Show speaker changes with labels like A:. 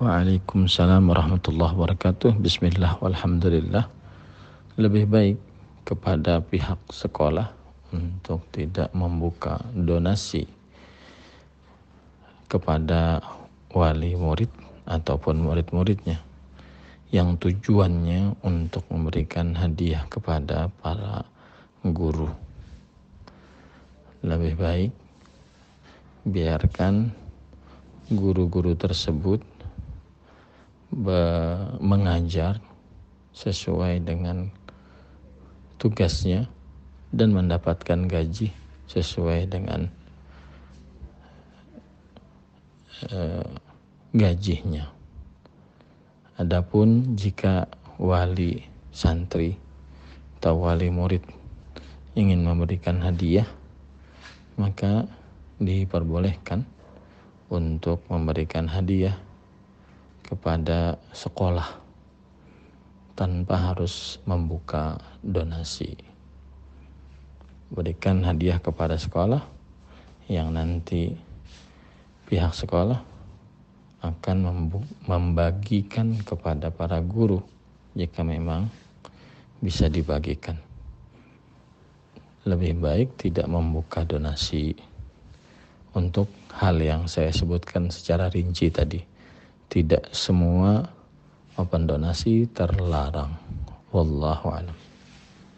A: Waalaikumsalam warahmatullahi wabarakatuh. Bismillah walhamdulillah. Lebih baik kepada pihak sekolah untuk tidak membuka donasi kepada wali murid ataupun murid-muridnya yang tujuannya untuk memberikan hadiah kepada para guru. Lebih baik biarkan guru-guru tersebut mengajar sesuai dengan tugasnya dan mendapatkan gaji sesuai dengan uh, gajinya. Adapun jika wali santri atau wali murid ingin memberikan hadiah, maka diperbolehkan untuk memberikan hadiah kepada sekolah tanpa harus membuka donasi. Berikan hadiah kepada sekolah yang nanti pihak sekolah akan membagikan kepada para guru jika memang bisa dibagikan. Lebih baik tidak membuka donasi untuk hal yang saya sebutkan secara rinci tadi tidak semua open donasi terlarang. Wallahu a'lam.